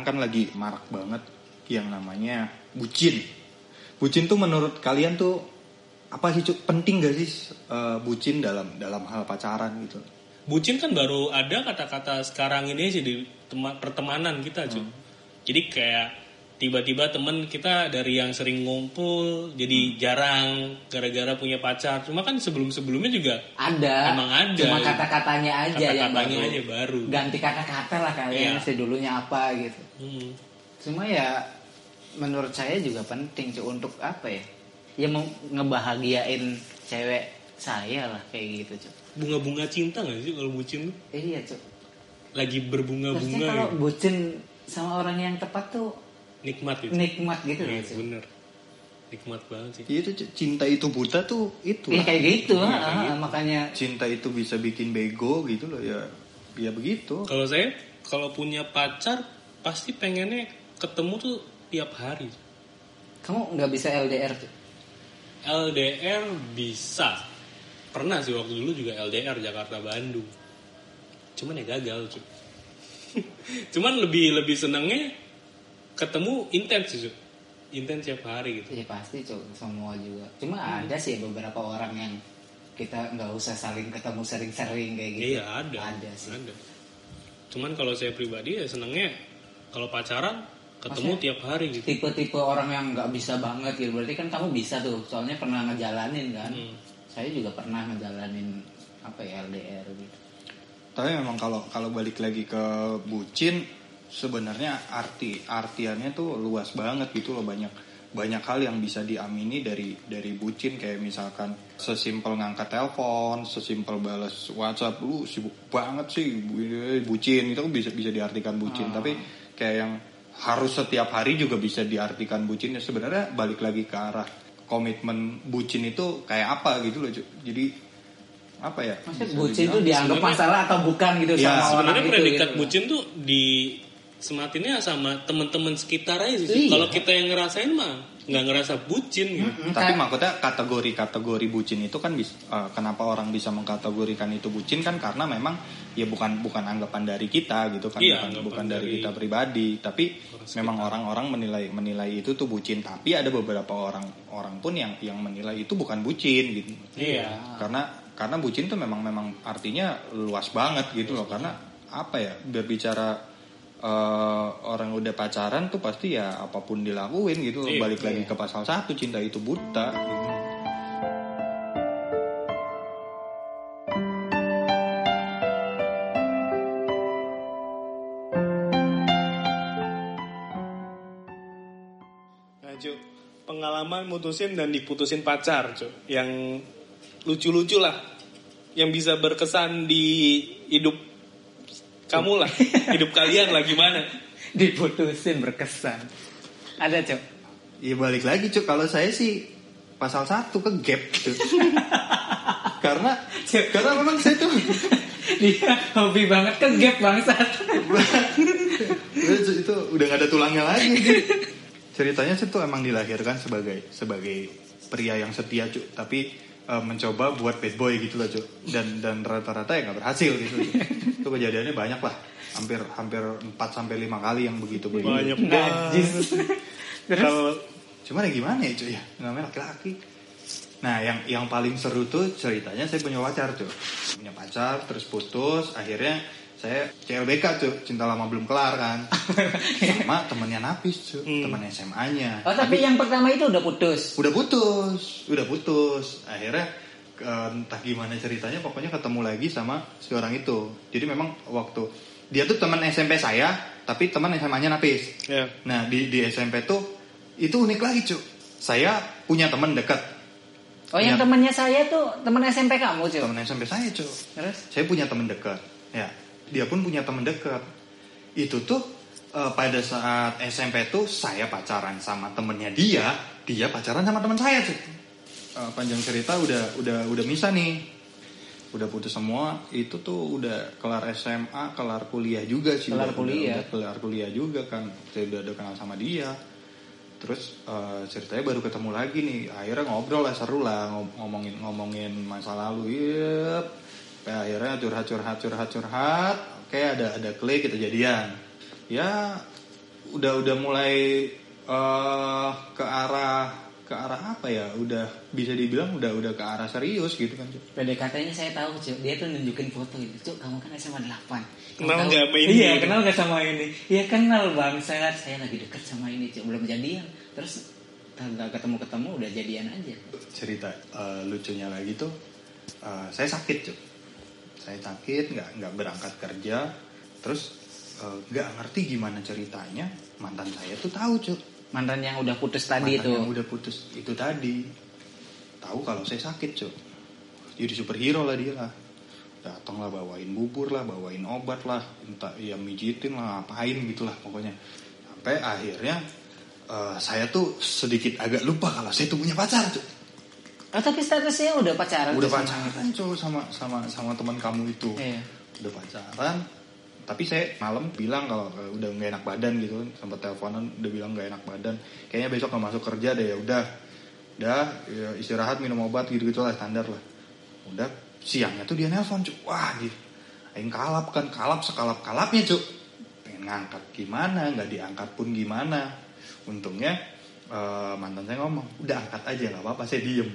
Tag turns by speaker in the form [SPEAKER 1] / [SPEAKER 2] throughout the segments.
[SPEAKER 1] sekarang kan lagi marak banget yang namanya bucin. Bucin tuh menurut kalian tuh apa sih Cuk? penting gak sih eh, bucin dalam dalam hal pacaran gitu?
[SPEAKER 2] Bucin kan baru ada kata-kata sekarang ini sih di tema- pertemanan kita, cuy. Jadi kayak tiba-tiba temen kita dari yang sering ngumpul jadi jarang gara-gara punya pacar. Cuma kan sebelum-sebelumnya juga
[SPEAKER 3] Ada.
[SPEAKER 2] Emang ada.
[SPEAKER 3] Cuma kata-katanya aja yang
[SPEAKER 2] kata-katanya
[SPEAKER 3] baru.
[SPEAKER 2] aja baru.
[SPEAKER 3] Ganti kata-kata lah kalian
[SPEAKER 2] Iya.
[SPEAKER 3] sedulunya apa gitu.
[SPEAKER 2] Hmm.
[SPEAKER 3] Cuma ya menurut saya juga penting cuy untuk apa ya? Ya mau ngebahagiain cewek saya lah kayak gitu cuy.
[SPEAKER 2] Bunga-bunga cinta gak sih kalau bucin tuh?
[SPEAKER 3] Iya cuy.
[SPEAKER 2] Lagi berbunga-bunga
[SPEAKER 3] kalau
[SPEAKER 2] gitu.
[SPEAKER 3] bucin sama orang yang tepat tuh
[SPEAKER 2] Nikmat gitu.
[SPEAKER 3] nikmat gitu loh cuy.
[SPEAKER 2] bener. Nikmat banget sih.
[SPEAKER 1] Itu Cuk, cinta itu buta tuh itu.
[SPEAKER 3] Iya kayak gitu, ah,
[SPEAKER 2] kayak
[SPEAKER 3] ah,
[SPEAKER 2] gitu.
[SPEAKER 3] makanya
[SPEAKER 1] Cinta itu bisa bikin bego gitu loh ya. Ya begitu.
[SPEAKER 2] Kalau saya kalau punya pacar pasti pengennya ketemu tuh tiap hari.
[SPEAKER 3] kamu nggak bisa LDR cuy.
[SPEAKER 2] LDR bisa. Pernah sih waktu dulu juga LDR Jakarta Bandung. Cuman ya gagal cuy. Cuman lebih lebih senengnya ketemu intens sih. Intens tiap hari gitu.
[SPEAKER 3] Iya pasti cuy, semua juga. Cuma ada sih beberapa orang yang kita nggak usah saling ketemu sering-sering kayak gitu.
[SPEAKER 2] Iya ada.
[SPEAKER 3] Ada sih.
[SPEAKER 2] Ada. Cuman kalau saya pribadi ya senengnya kalau pacaran ketemu
[SPEAKER 3] Maksudnya
[SPEAKER 2] tiap hari gitu.
[SPEAKER 3] Tipe-tipe orang yang nggak bisa banget gitu. Berarti kan kamu bisa tuh, soalnya pernah ngejalanin kan.
[SPEAKER 2] Hmm.
[SPEAKER 3] Saya juga pernah ngejalanin apa ya LDR gitu.
[SPEAKER 1] Tapi memang kalau kalau balik lagi ke bucin sebenarnya arti artiannya tuh luas banget gitu loh banyak banyak hal yang bisa diamini dari dari bucin. Kayak misalkan sesimpel ngangkat telepon, sesimpel balas WhatsApp. Lu sibuk banget sih bu- bucin. Itu bisa bisa diartikan bucin. Tapi kayak yang harus setiap hari juga bisa diartikan bucin. Ya sebenarnya balik lagi ke arah komitmen bucin itu kayak apa gitu loh jadi apa ya?
[SPEAKER 3] Maksudnya bucin tuh dianggap masalah atau bukan gitu
[SPEAKER 1] Iya,
[SPEAKER 3] sama orang
[SPEAKER 2] Sebenarnya
[SPEAKER 3] itu
[SPEAKER 2] predikat
[SPEAKER 3] gitu.
[SPEAKER 2] bucin tuh di sematinnya sama teman-teman sekitar aja sih.
[SPEAKER 3] Iya.
[SPEAKER 2] Kalau kita yang ngerasain mah nggak ngerasa bucin gitu.
[SPEAKER 3] Mm-mm.
[SPEAKER 1] Tapi maksudnya kategori-kategori bucin itu kan bis- eh, kenapa orang bisa mengkategorikan itu bucin kan karena memang ya bukan bukan anggapan dari kita gitu kan
[SPEAKER 2] Iya,
[SPEAKER 1] bukan, bukan dari,
[SPEAKER 2] dari
[SPEAKER 1] kita pribadi tapi
[SPEAKER 2] orang
[SPEAKER 1] memang orang-orang menilai menilai itu tuh bucin tapi ada beberapa orang orang pun yang yang menilai itu bukan bucin gitu.
[SPEAKER 2] Iya.
[SPEAKER 1] Karena karena bucin tuh memang memang artinya luas banget gitu loh karena apa ya berbicara eh, orang udah pacaran tuh pasti ya apa pun dilakuin gitu.
[SPEAKER 2] Iya,
[SPEAKER 1] balik lagi
[SPEAKER 3] iya.
[SPEAKER 1] ke pasal satu cinta itu buta gitu.
[SPEAKER 2] Nah, pengalaman mutusin dan diputusin pacar, Cuk. Yang lucu-lucu lah. Yang bisa berkesan di hidup kamu lah. hidup kalian lah gimana.
[SPEAKER 3] Diputusin berkesan. Ada cok.
[SPEAKER 1] Iya balik lagi cuk kalau saya sih pasal satu ke gap gitu. karena karena memang saya tuh
[SPEAKER 3] Dia hobi banget ke gap bangsat.
[SPEAKER 1] itu, itu udah gak ada tulangnya lagi. Ceritanya saya tuh emang dilahirkan sebagai sebagai pria yang setia cuk, tapi eh, mencoba buat bad boy gitu loh cuk. Dan dan rata-rata ya nggak berhasil gitu. Itu kejadiannya banyak lah. Hampir hampir 4 sampai lima kali yang begitu begitu.
[SPEAKER 2] Banyak
[SPEAKER 3] Najis. Terus
[SPEAKER 2] Kalau
[SPEAKER 1] Cuman ya gimana ya cuy ya namanya laki-laki. Nah yang yang paling seru tuh ceritanya saya punya pacar cuy. Punya pacar terus putus akhirnya saya CLBK cuy cinta lama belum kelar kan sama temennya Napis cuy
[SPEAKER 2] Hmm.
[SPEAKER 1] teman SMA-nya
[SPEAKER 3] Oh tapi yang pertama itu udah putus.
[SPEAKER 1] udah putus udah putus akhirnya entah gimana ceritanya pokoknya ketemu lagi sama si orang itu jadi memang waktu dia tuh teman SMP saya tapi teman SMA-nya Napis
[SPEAKER 2] ya.
[SPEAKER 1] Nah di di SMP tuh itu unik lagi cuy. Saya punya teman dekat,
[SPEAKER 3] Oh yang
[SPEAKER 1] Iya.
[SPEAKER 3] temannya saya tuh teman SMP kamu cok.
[SPEAKER 1] teman SMP saya cuy.
[SPEAKER 3] Terus?
[SPEAKER 1] Saya punya teman dekat, ya. Dia pun punya teman dekat. Itu tuh eh, pada saat SMP tuh saya pacaran sama temennya dia, dia pacaran sama teman saya cuy. Eh, panjang cerita udah udah udah misa nih. Udah putus semua, itu tuh udah kelar SMA, kelar kuliah juga sih.
[SPEAKER 3] Kelar
[SPEAKER 1] Udah-
[SPEAKER 3] kuliah.
[SPEAKER 1] udah kelar kuliah juga kan. Saya udah, udah kenal sama dia. Terus eh, ceritanya baru ketemu lagi nih. Akhirnya ngobrol lah seru lah ngom- ngomongin ngomongin masa lalu. Yep. Kayak akhirnya curhat curhat curhat curhat. Oke ada ada klik kita jadian. Ya udah udah mulai eh, ke arah ke arah apa ya udah bisa dibilang udah udah ke arah serius gitu kan Cuk.
[SPEAKER 3] PDKT-nya saya tahu cuy dia tuh nunjukin foto gitu cuy kamu kan SMA 8
[SPEAKER 2] Kenal nggak sama ini?
[SPEAKER 3] iya kenal nggak sama ini iya kenal bang saya saya lagi deket sama ini cuy belum jadian terus nggak ketemu ketemu udah jadian aja
[SPEAKER 1] cerita eh, lucunya lagi tuh eh, saya sakit Cuk. Saya sakit nggak nggak berangkat kerja terus eh, nggak ngerti gimana ceritanya mantan saya tuh tahu Cuk.
[SPEAKER 3] mantan yang udah putus tadi
[SPEAKER 1] Mantan
[SPEAKER 3] itu
[SPEAKER 1] yang udah putus itu tadi tahu kalau saya sakit Cuk. jadi superhero lah dia lah datang lah bawain bubur lah bawain obat lah entah ya mijitin lah apain gitulah pokoknya sampai akhirnya eh, saya tuh sedikit agak lupa kalau saya tuh punya pacar Cuk.
[SPEAKER 3] Oh, tapi statusnya udah pacaran
[SPEAKER 1] udah pacaran Cuk, sama sama sama teman kamu itu.
[SPEAKER 3] Iya.
[SPEAKER 1] Udah pacaran tapi saya malam bilang kalau udah nggak enak badan gitu sempat teleponan udah bilang nggak enak badan. Kayaknya besok nggak masuk kerja deh ya udah. Udah ya, istirahat minum obat gitu gitu lah standar lah. Udah siangnya tuh dia nelpon cuk wah gitu Aing kalap kan kalap sekalap kalapnya cuk pengen ngangkat gimana nggak diangkat pun gimana. Untungnya eh, mantan saya ngomong udah angkat aja nggak apa-apa saya diem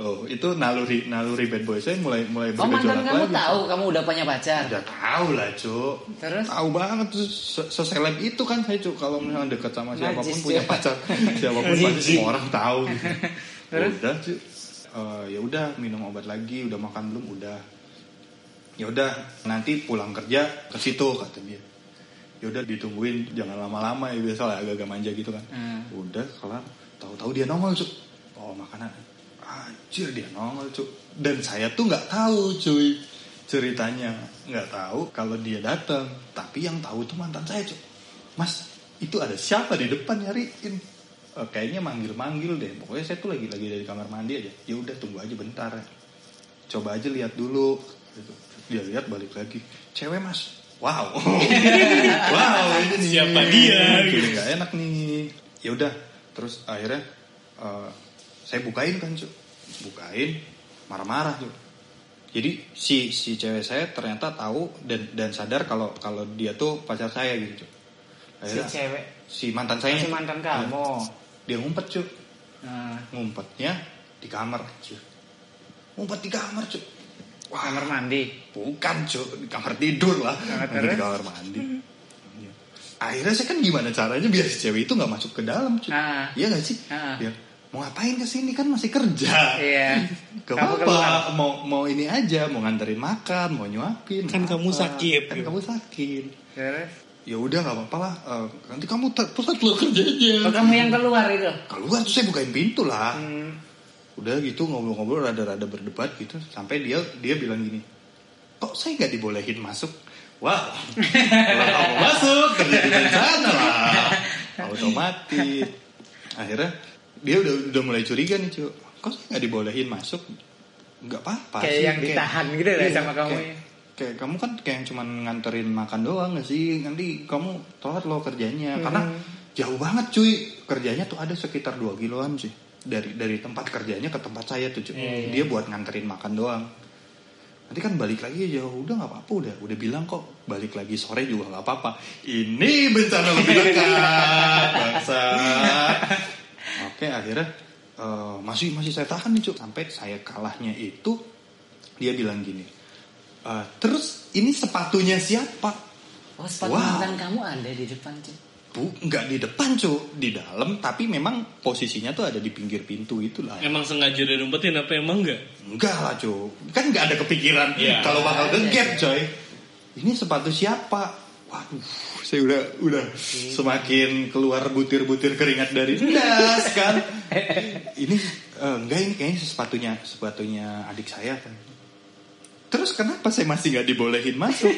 [SPEAKER 1] oh itu naluri naluri bad boy saya mulai mulai
[SPEAKER 3] oh mantan kamu
[SPEAKER 1] lagi.
[SPEAKER 3] tahu kamu udah punya pacar
[SPEAKER 1] Udah tahu lah, Cuk.
[SPEAKER 3] Terus?
[SPEAKER 1] Tahu banget tuh se- seseleb itu kan saya, Cuk. Kalau misalnya deket sama siapa pun
[SPEAKER 3] Najis,
[SPEAKER 1] punya pacar, siapa pun pasti semua orang tahu. gitu.
[SPEAKER 3] Terus?
[SPEAKER 1] Udah, Cuk. Eh, ya udah minum obat lagi, udah makan belum? Udah. Ya udah, nanti pulang kerja ke situ kata dia. Ya udah ditungguin, jangan lama-lama ya biasa lah agak-agak manja gitu kan.
[SPEAKER 3] Hmm.
[SPEAKER 1] Udah kelar, tahu-tahu dia nongol, Cuk. Oh, makanan. Anjir dia nongol, Cuk. Dan saya tuh nggak tahu, cuy. Ceritanya nggak tahu kalau dia datang tapi yang tahu tuh mantan saya cuy mas itu ada siapa di depan nyariin? Eh, kayaknya manggil manggil deh. Pokoknya saya tuh lagi lagi dari kamar mandi aja. Ya udah tunggu aja bentar. Coba aja lihat dulu. Gitu. dia lihat balik lagi. Cewek mas. Wow. Wow ini nih.
[SPEAKER 2] Siapa dia?
[SPEAKER 1] jadi nggak enak nih. Ya udah. Terus akhirnya eh, saya bukain kan cuy bukain marah-marah tuh. Jadi si si cewek saya ternyata tahu dan dan sadar kalau kalau dia tuh pacar saya gitu Cuk.
[SPEAKER 3] si
[SPEAKER 1] Akhirnya
[SPEAKER 3] cewek?
[SPEAKER 1] Si mantan saya.
[SPEAKER 3] Si mantan kamu?
[SPEAKER 1] Dia ngumpet cuy
[SPEAKER 3] Nah,
[SPEAKER 1] ngumpetnya di kamar cuy ngumpet di kamar cuy wah.
[SPEAKER 3] Kamar mandi?
[SPEAKER 1] Bukan cuy di kamar tidur lah. Di kamar mandi. Iya. akhirnya saya kan gimana caranya biar si cewek itu nggak masuk ke dalam cuy
[SPEAKER 3] Ah.
[SPEAKER 1] iya gak sih?
[SPEAKER 3] Ah.
[SPEAKER 1] Biar, mau ngapain ke sini kan masih kerja
[SPEAKER 3] Iya.
[SPEAKER 1] Gak
[SPEAKER 3] Kamu
[SPEAKER 1] apa-apa, mau mau ini aja, mau nganterin makan, mau nyuapin.
[SPEAKER 2] Kan
[SPEAKER 1] nggak
[SPEAKER 2] kamu
[SPEAKER 1] apa.
[SPEAKER 2] sakit.
[SPEAKER 1] Kan kamu sakit.
[SPEAKER 3] terus
[SPEAKER 1] Ya udah nggak apa-apa lah. eh, nanti kamu telat lo kerjanya.
[SPEAKER 3] oh, kamu yang keluar itu
[SPEAKER 1] Keluar tuh saya bukain pintu lah.
[SPEAKER 3] Hmm.
[SPEAKER 1] Udah gitu ngobrol-ngobrol rada-rada berdebat gitu sampai dia dia bilang gini, kok saya nggak dibolehin masuk? Wow, kalau kamu masuk terjadi bencana lah, otomatis. Akhirnya dia udah udah mulai curiga nih cuy, kok saya nggak dibolehin masuk? Nggak apa-apa
[SPEAKER 3] Kayak
[SPEAKER 1] sih,
[SPEAKER 3] yang ditahan gitu lah sama kamu
[SPEAKER 1] kayak,
[SPEAKER 3] ya.
[SPEAKER 1] kayak kamu kan kayak yang cuman nganterin makan doang gak sih? Nanti kamu telat lo kerjanya
[SPEAKER 3] Hmm.
[SPEAKER 1] karena jauh banget cuy kerjanya tuh ada sekitar 2 kiloan sih dari dari tempat kerjanya ke tempat saya tuh cuy.
[SPEAKER 3] Iya, iya.
[SPEAKER 1] Dia buat nganterin makan doang. Nanti kan balik lagi jauh udah nggak apa-apa udah udah bilang kok balik lagi sore juga nggak apa-apa. Ini bencana lebih dekat bangsa. Oke akhirnya eh, masih masih saya tahan nih cuk sampai saya kalahnya itu dia bilang gini. "Eh, terus ini sepatunya siapa?
[SPEAKER 3] oh sepatu
[SPEAKER 1] Wow.
[SPEAKER 3] mantan kamu ada di depan cuy
[SPEAKER 1] Bu, nggak di depan cuk, di dalam tapi memang posisinya tuh ada di pinggir pintu itulah.
[SPEAKER 2] Emang sengaja udah numpetin apa emang enggak?
[SPEAKER 1] Enggak lah cuk, kan nggak ada kepikiran
[SPEAKER 2] Iya.
[SPEAKER 1] kalau bakal gegap coy. Ini sepatu siapa? Waduh, saya udah udah semakin keluar butir-butir keringat dari das kan. Ini eh, enggak ini kayaknya sepatunya sepatunya adik saya kan. Terus kenapa saya masih nggak dibolehin masuk?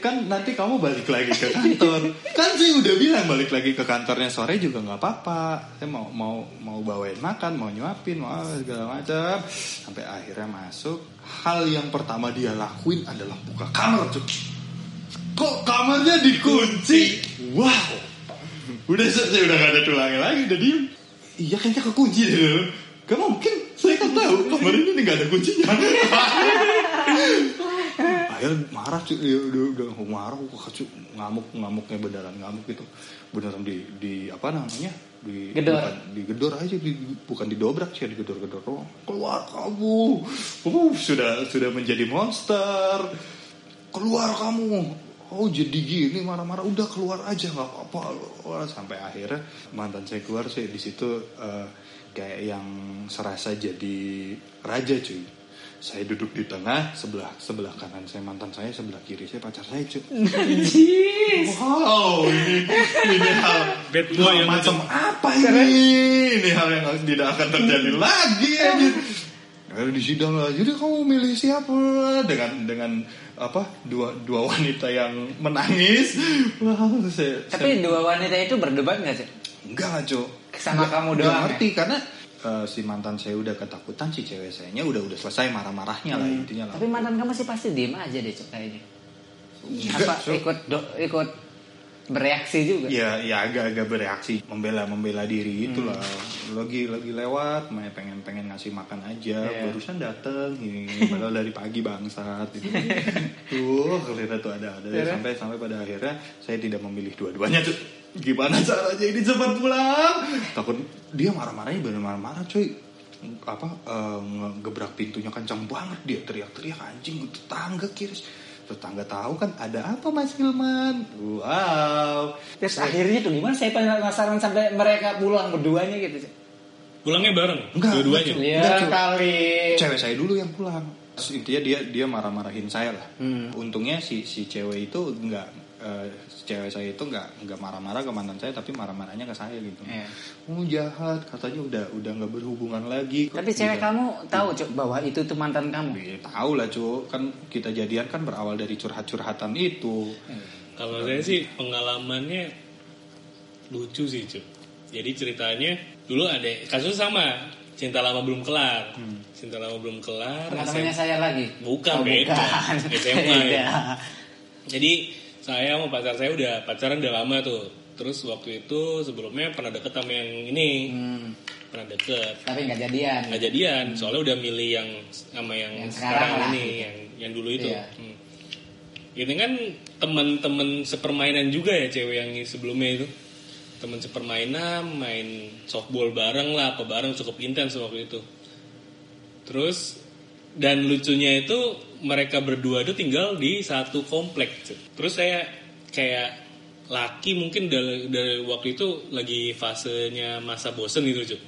[SPEAKER 1] Kan nanti kamu balik lagi ke kantor. Kan saya udah bilang balik lagi ke kantornya sore juga nggak apa-apa. Saya mau mau mau bawain makan, mau nyuapin, mau segala macam. Sampai akhirnya masuk. Hal yang pertama dia lakuin adalah buka kamar tuh. Kok kamarnya dikunci? Wow. Udah saya udah gak ada tulangnya lagi, udah diem. Iya kayaknya kekunci deh dulu. Gak mungkin, saya kan tahu kamar ini gak ada kuncinya. akhirnya marah cuy dia udah udah marah cuy ngamuk ngamuknya beneran ngamuk gitu beneran di di apa namanya di
[SPEAKER 3] Gedor.
[SPEAKER 1] bukan digedor aja di, bukan didobrak sih digedor-gedor doang keluar kamu uh, sudah sudah menjadi monster keluar kamu oh jadi gini marah-marah. Udah keluar aja nggak apa-apa Wah, sampai akhirnya mantan saya keluar sih. Di situ eh, kayak yang serasa jadi raja cuy. Saya duduk di tengah sebelah sebelah kanan saya mantan saya sebelah kiri saya pacar saya cuy. Wow ini ini hal
[SPEAKER 2] Bad boy yang
[SPEAKER 1] macam apa ini? Ini hal yang tidak akan terjadi lagi anjir. Akhirnya di sidang lah. Jadi kamu milih siapa dengan dengan apa dua dua wanita yang menangis. Wah, saya,
[SPEAKER 3] Tapi dua wanita itu berdebat nggak sih?
[SPEAKER 1] enggak lah, Cok.
[SPEAKER 3] Sama kamu doang,
[SPEAKER 1] ngerti karena eh, si mantan saya udah ketakutan si cewek sayanya udah udah selesai marah-marahnya lah intinya lah.
[SPEAKER 3] Tapi mantan kamu sih pasti diem aja deh cok kayaknya.
[SPEAKER 1] Enggak,
[SPEAKER 3] Apa
[SPEAKER 1] Cok.
[SPEAKER 3] ikut do- ikut bereaksi juga?
[SPEAKER 1] Ya, ya agak-agak bereaksi, membela membela diri itulah. Lagi lagi lewat, main pengen pengen ngasih makan aja,
[SPEAKER 3] Iya.
[SPEAKER 1] barusan dateng, ini padahal dari pagi bangsat. Gitu. tuh, kelihatan tuh ada ada
[SPEAKER 3] Iya.
[SPEAKER 1] sampai sampai pada akhirnya saya tidak memilih dua-duanya tuh. Gimana caranya ini cepat pulang? Takut dia marah-marahnya bener marah-marah cuy. Apa eh, ngegebrak pintunya kencang banget dia teriak-teriak anjing tetangga kiris tetangga tahu kan ada apa Mas Hilman wow
[SPEAKER 3] Terus akhirnya tuh gimana? Saya penasaran sampai mereka pulang berduanya gitu. Cok.
[SPEAKER 2] Pulangnya bareng,
[SPEAKER 1] Enggak,
[SPEAKER 2] dua-duanya.
[SPEAKER 1] enggak,
[SPEAKER 3] Ya
[SPEAKER 1] Enggak, Cok.
[SPEAKER 3] kali.
[SPEAKER 1] cewek saya dulu yang pulang Terus intinya dia dia marah-marahin saya lah
[SPEAKER 3] Hmm.
[SPEAKER 1] untungnya si si cewek itu enggak eh, si cewek saya itu enggak enggak marah-marah ke mantan saya tapi marah-marahnya ke saya gitu
[SPEAKER 3] Iya.
[SPEAKER 1] oh jahat katanya udah udah nggak berhubungan lagi
[SPEAKER 3] Tapi cewek kamu tahu cok bahwa itu tuh mantan kamu.
[SPEAKER 1] Ya, tahu lah cu kan kita jadian kan berawal dari curhat-curhatan itu
[SPEAKER 2] Kalau saya sih pengalamannya lucu sih cuy. Jadi ceritanya dulu ada kasus sama cinta lama belum kelar, cinta lama belum kelar. SM
[SPEAKER 3] saya lagi.
[SPEAKER 2] Bukan,
[SPEAKER 3] Oh,
[SPEAKER 2] beda.
[SPEAKER 3] bukan.
[SPEAKER 2] SMA ya. Jadi saya sama pacar saya udah pacaran udah lama tuh. Terus waktu itu sebelumnya pernah deket sama yang ini,
[SPEAKER 3] Hmm.
[SPEAKER 2] pernah deket.
[SPEAKER 3] Tapi nggak jadian.
[SPEAKER 2] Nggak jadian, soalnya udah milih yang sama yang,
[SPEAKER 3] Yang
[SPEAKER 2] sekarang,
[SPEAKER 3] sekarang lah,
[SPEAKER 2] ini,
[SPEAKER 3] gitu.
[SPEAKER 2] yang yang dulu itu.
[SPEAKER 3] Iya.
[SPEAKER 2] Hmm. Ini kan teman-teman sepermainan juga ya cewek yang sebelumnya itu. Teman sepermainan, main softball bareng lah, apa bareng cukup intens waktu itu. Terus dan lucunya itu mereka berdua itu tinggal di satu komplek. Terus saya kayak laki mungkin dari, dari waktu itu lagi fasenya masa bosen gitu, Cuk.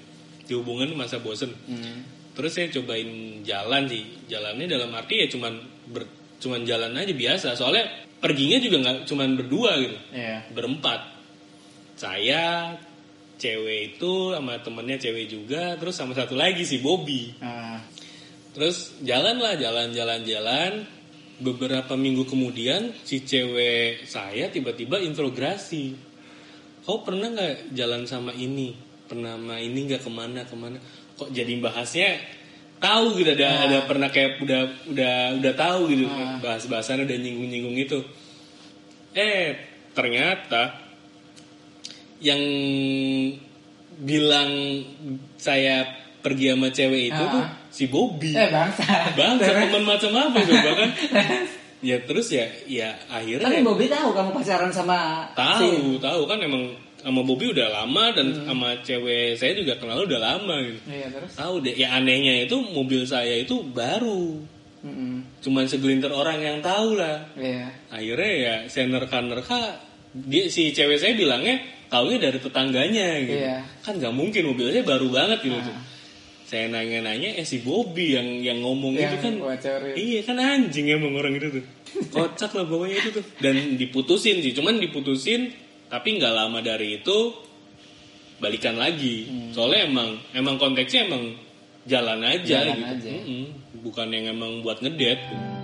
[SPEAKER 2] Di hubungan masa bosen.
[SPEAKER 3] Hmm.
[SPEAKER 2] Terus saya cobain jalan sih. Jalannya dalam arti ya cuman ber, cuman jalan aja biasa. Soalnya perginya juga nggak cuman berdua gitu.
[SPEAKER 3] Iya.
[SPEAKER 2] Berempat. Saya, cewek itu sama temennya cewek juga, terus sama satu lagi si Bobby.
[SPEAKER 3] Ah.
[SPEAKER 2] Terus jalan lah, jalan-jalan jalan. Beberapa minggu kemudian si cewek saya tiba-tiba integrasi. Kau pernah nggak jalan sama ini? Pernah sama ini nggak ke mana ke mana? Kok jadi bahasnya tahu gitu ada ada pernah kayak udah udah udah tahu gitu bahas bahasannya udah nyinggung nyinggung itu. Eh ternyata yang bilang saya pergi sama cewek itu
[SPEAKER 3] Ah.
[SPEAKER 2] tuh si Bobby.
[SPEAKER 3] Eh bangsa.
[SPEAKER 2] Bang, teman macam apa coba kan? ya terus ya, ya akhirnya
[SPEAKER 3] Tapi Bobby tahu kamu pacaran sama si-
[SPEAKER 2] tahu, tahu kan emang sama Bobby udah lama dan sama cewek saya juga kenal udah lama gitu.
[SPEAKER 3] Iya terus.
[SPEAKER 2] Tahu deh, ya anehnya itu mobil saya itu baru.
[SPEAKER 3] Mm-mm.
[SPEAKER 2] Cuman segelintir orang yang tahu lah.
[SPEAKER 3] Iya.
[SPEAKER 2] Akhirnya ya saya nerka-nerka dia si cewek saya bilangnya taunya dari tetangganya gitu.
[SPEAKER 3] Iya.
[SPEAKER 2] Kan nggak mungkin mobilnya baru banget gitu. tuh. Saya nanya-nanya eh si Bobby yang yang ngomong
[SPEAKER 3] Yang
[SPEAKER 2] itu kan
[SPEAKER 3] bocorin.
[SPEAKER 2] Iya kan anjing emang orang itu tuh. Kocak lah pokoknya itu tuh. Dan diputusin sih, cuman diputusin tapi nggak lama dari itu balikan lagi. Soalnya emang emang konteksnya emang jalan aja
[SPEAKER 3] Jalan
[SPEAKER 2] gitu.
[SPEAKER 3] aja.
[SPEAKER 2] Mm-mm. Bukan yang emang buat ngedet. gitu.